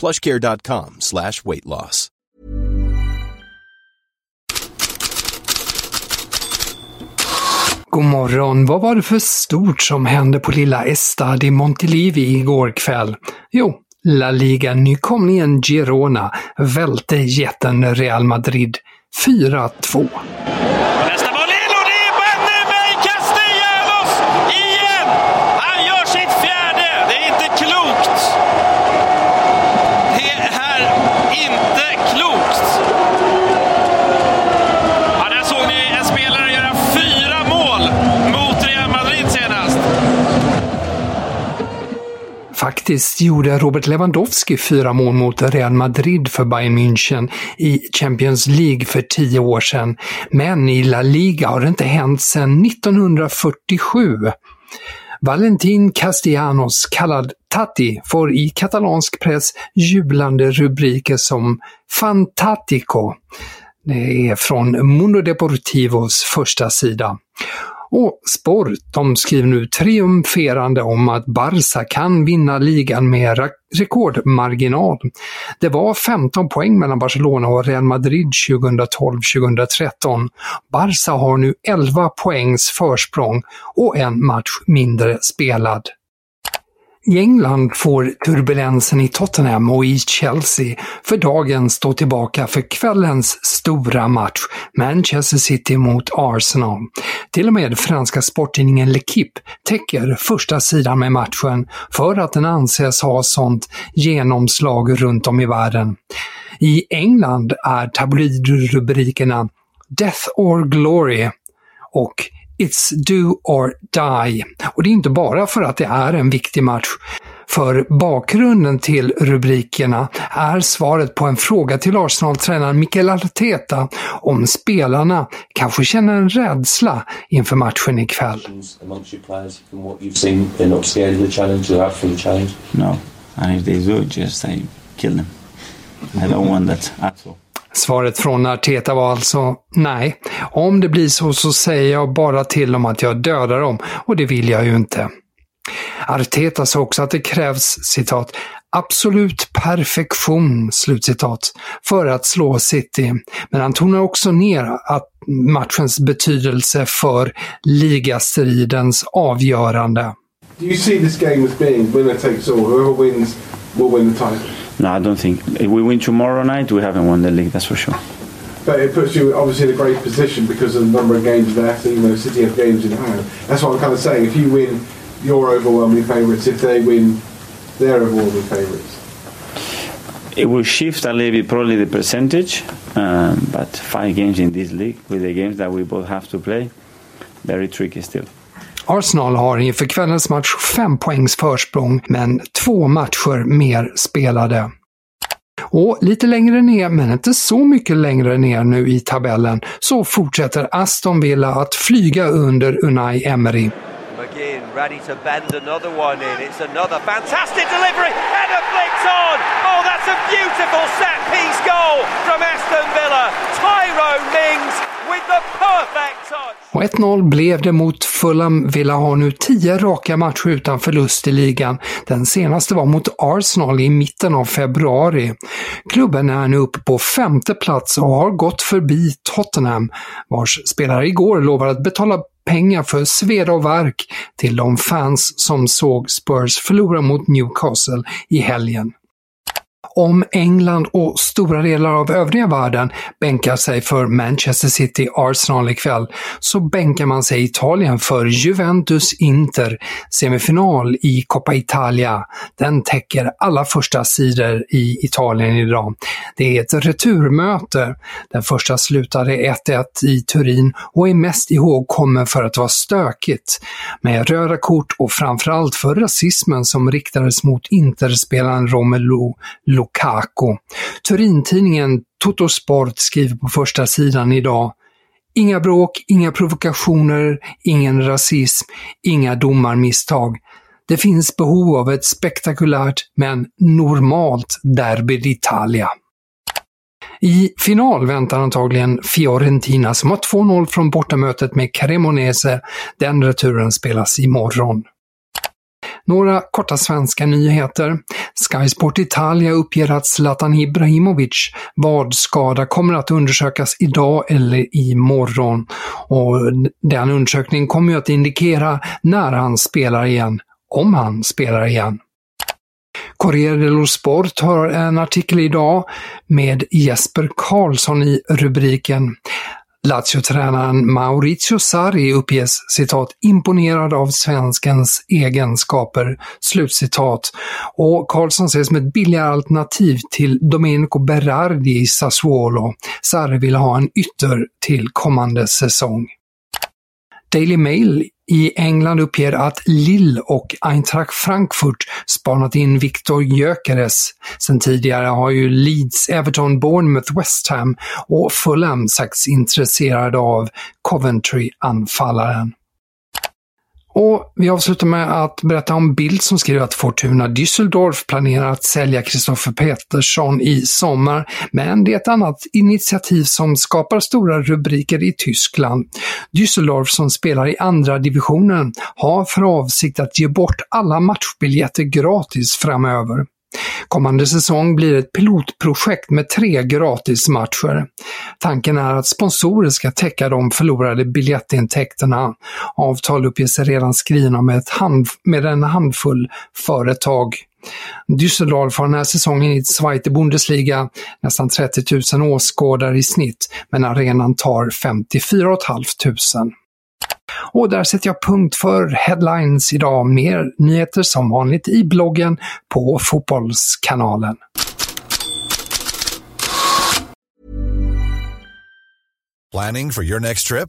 plushcare.com slash weight loss. God morgon. Vad var det för stort som hände på lilla Estad i Montelivi igår kväll? Jo, La Liga-nykomlingen Girona välte jätten Real Madrid 4-2. Nästa boll in och det är Benjamin Castellanos igen! Han gör sitt fjärde! Det är inte klokt! Det är inte klokt! Ja, där såg ni en spelare göra fyra mål mot Real Madrid senast. Faktiskt gjorde Robert Lewandowski fyra mål mot Real Madrid för Bayern München i Champions League för tio år sedan. Men i La Liga har det inte hänt sedan 1947. Valentin Castellanos, kallad Tati, får i katalansk press jublande rubriker som Fantático. Det är från Mundo Deportivos första sida. Och Sport, de skriver nu triumferande om att Barca kan vinna ligan med rekordmarginal. Det var 15 poäng mellan Barcelona och Real Madrid 2012-2013. Barca har nu 11 poängs försprång och en match mindre spelad. I England får turbulensen i Tottenham och i Chelsea för dagen stå tillbaka för kvällens stora match, Manchester City mot Arsenal. Till och med franska sporttidningen L'Equipe täcker första sidan med matchen för att den anses ha sånt genomslag runt om i världen. I England är tabloidrubrikerna “Death or Glory” och It's do or die. Och det är inte bara för att det är en viktig match. För bakgrunden till rubrikerna är svaret på en fråga till Arsenal-tränaren Mikael Arteta om spelarna kanske känner en rädsla inför matchen ikväll. No, and if they do, just I kill them. I don't want that at all. Svaret från Arteta var alltså nej. Om det blir så så säger jag bara till dem att jag dödar dem och det vill jag ju inte. Arteta sa också att det krävs citat absolut perfektion, slutcitat, för att slå City. Men han tonar också ner att matchens betydelse för ligastridens avgörande. Do you see this game as being winner takes all? Whoever wins will win the title. No, I don't think. If we win tomorrow night, we haven't won the league, that's for sure. But it puts you obviously in a great position because of the number of games left, even though City have games in hand. That's what I'm kind of saying. If you win, you're overwhelming favourites. If they win, they're overwhelming favourites. It will shift a little bit, probably the percentage, um, but five games in this league with the games that we both have to play, very tricky still. Arsenal har inför kvällens match fem poängs försprång, men två matcher mer spelade. Och lite längre ner, men inte så mycket längre ner nu i tabellen, så fortsätter Aston Villa att flyga under Unai Emery. McGinn ready to bend another one in. It's another fantastic delivery. Header flicks on. Oh, that's a beautiful set piece goal Aston Villa, Tyrone Mings with the perfect touch. Och 1-0 blev det mot Fulham. Villa har nu 10 raka matcher utan förlust i ligan. Den senaste var mot Arsenal i mitten av februari. Klubben är nu uppe på femte plats och har gått förbi Tottenham, vars spelare igår lovade att betala pengar för sveda och verk till de fans som såg Spurs förlora mot Newcastle i helgen om England och stora delar av övriga världen bänkar sig för Manchester City Arsenal ikväll, så bänkar man sig i Italien för Juventus Inter, semifinal i Coppa Italia. Den täcker alla första sidor i Italien idag. Det är ett returmöte. Den första slutade 1-1 i Turin och är mest ihågkommen för att vara stökigt, med röda kort och framförallt för rasismen som riktades mot Interspelaren Romelu Lukaku. Turintidningen Totosport skriver på första sidan idag Inga bråk, inga provokationer, ingen rasism, inga domarmisstag. Det finns behov av ett spektakulärt men normalt Derby d'Italia. I final väntar antagligen Fiorentina som har 2-0 från bortamötet med Cremonese. Den returen spelas imorgon. Några korta svenska nyheter. Sky Sport Italia uppger att Zlatan Ibrahimovic vadskada kommer att undersökas idag eller imorgon. Och den undersökningen kommer ju att indikera när han spelar igen, om han spelar igen. Corriere dello Sport har en artikel idag med Jesper Karlsson i rubriken Lazio-tränaren Maurizio Sarri uppges citat “imponerad av svenskens egenskaper”, slutcitat. Och Karlsson ses som ett billigare alternativ till Domenico Berardi i Sassuolo. Sarri vill ha en ytter till kommande säsong. Daily Mail i England uppger att Lille och Eintracht Frankfurt spanat in Viktor Gyökeres. Sen tidigare har ju Leeds, Everton, Bournemouth, West Ham och Fulham sagts intresserade av Coventry-anfallaren. Och vi avslutar med att berätta om Bild som skriver att Fortuna Düsseldorf planerar att sälja Kristoffer Petersson i sommar, men det är ett annat initiativ som skapar stora rubriker i Tyskland. Düsseldorf som spelar i andra divisionen har för avsikt att ge bort alla matchbiljetter gratis framöver. Kommande säsong blir ett pilotprojekt med tre gratismatcher. Tanken är att sponsorer ska täcka de förlorade biljettintäkterna. Avtal uppges redan skrivna med, hand, med en handfull företag. Düsseldorf har den här säsongen i Zweite Bundesliga nästan 30 000 åskådare i snitt, men arenan tar 54 500. Och där sätter jag punkt för headlines idag. Mer nyheter som vanligt i bloggen på Fotbollskanalen. Planning for your next trip?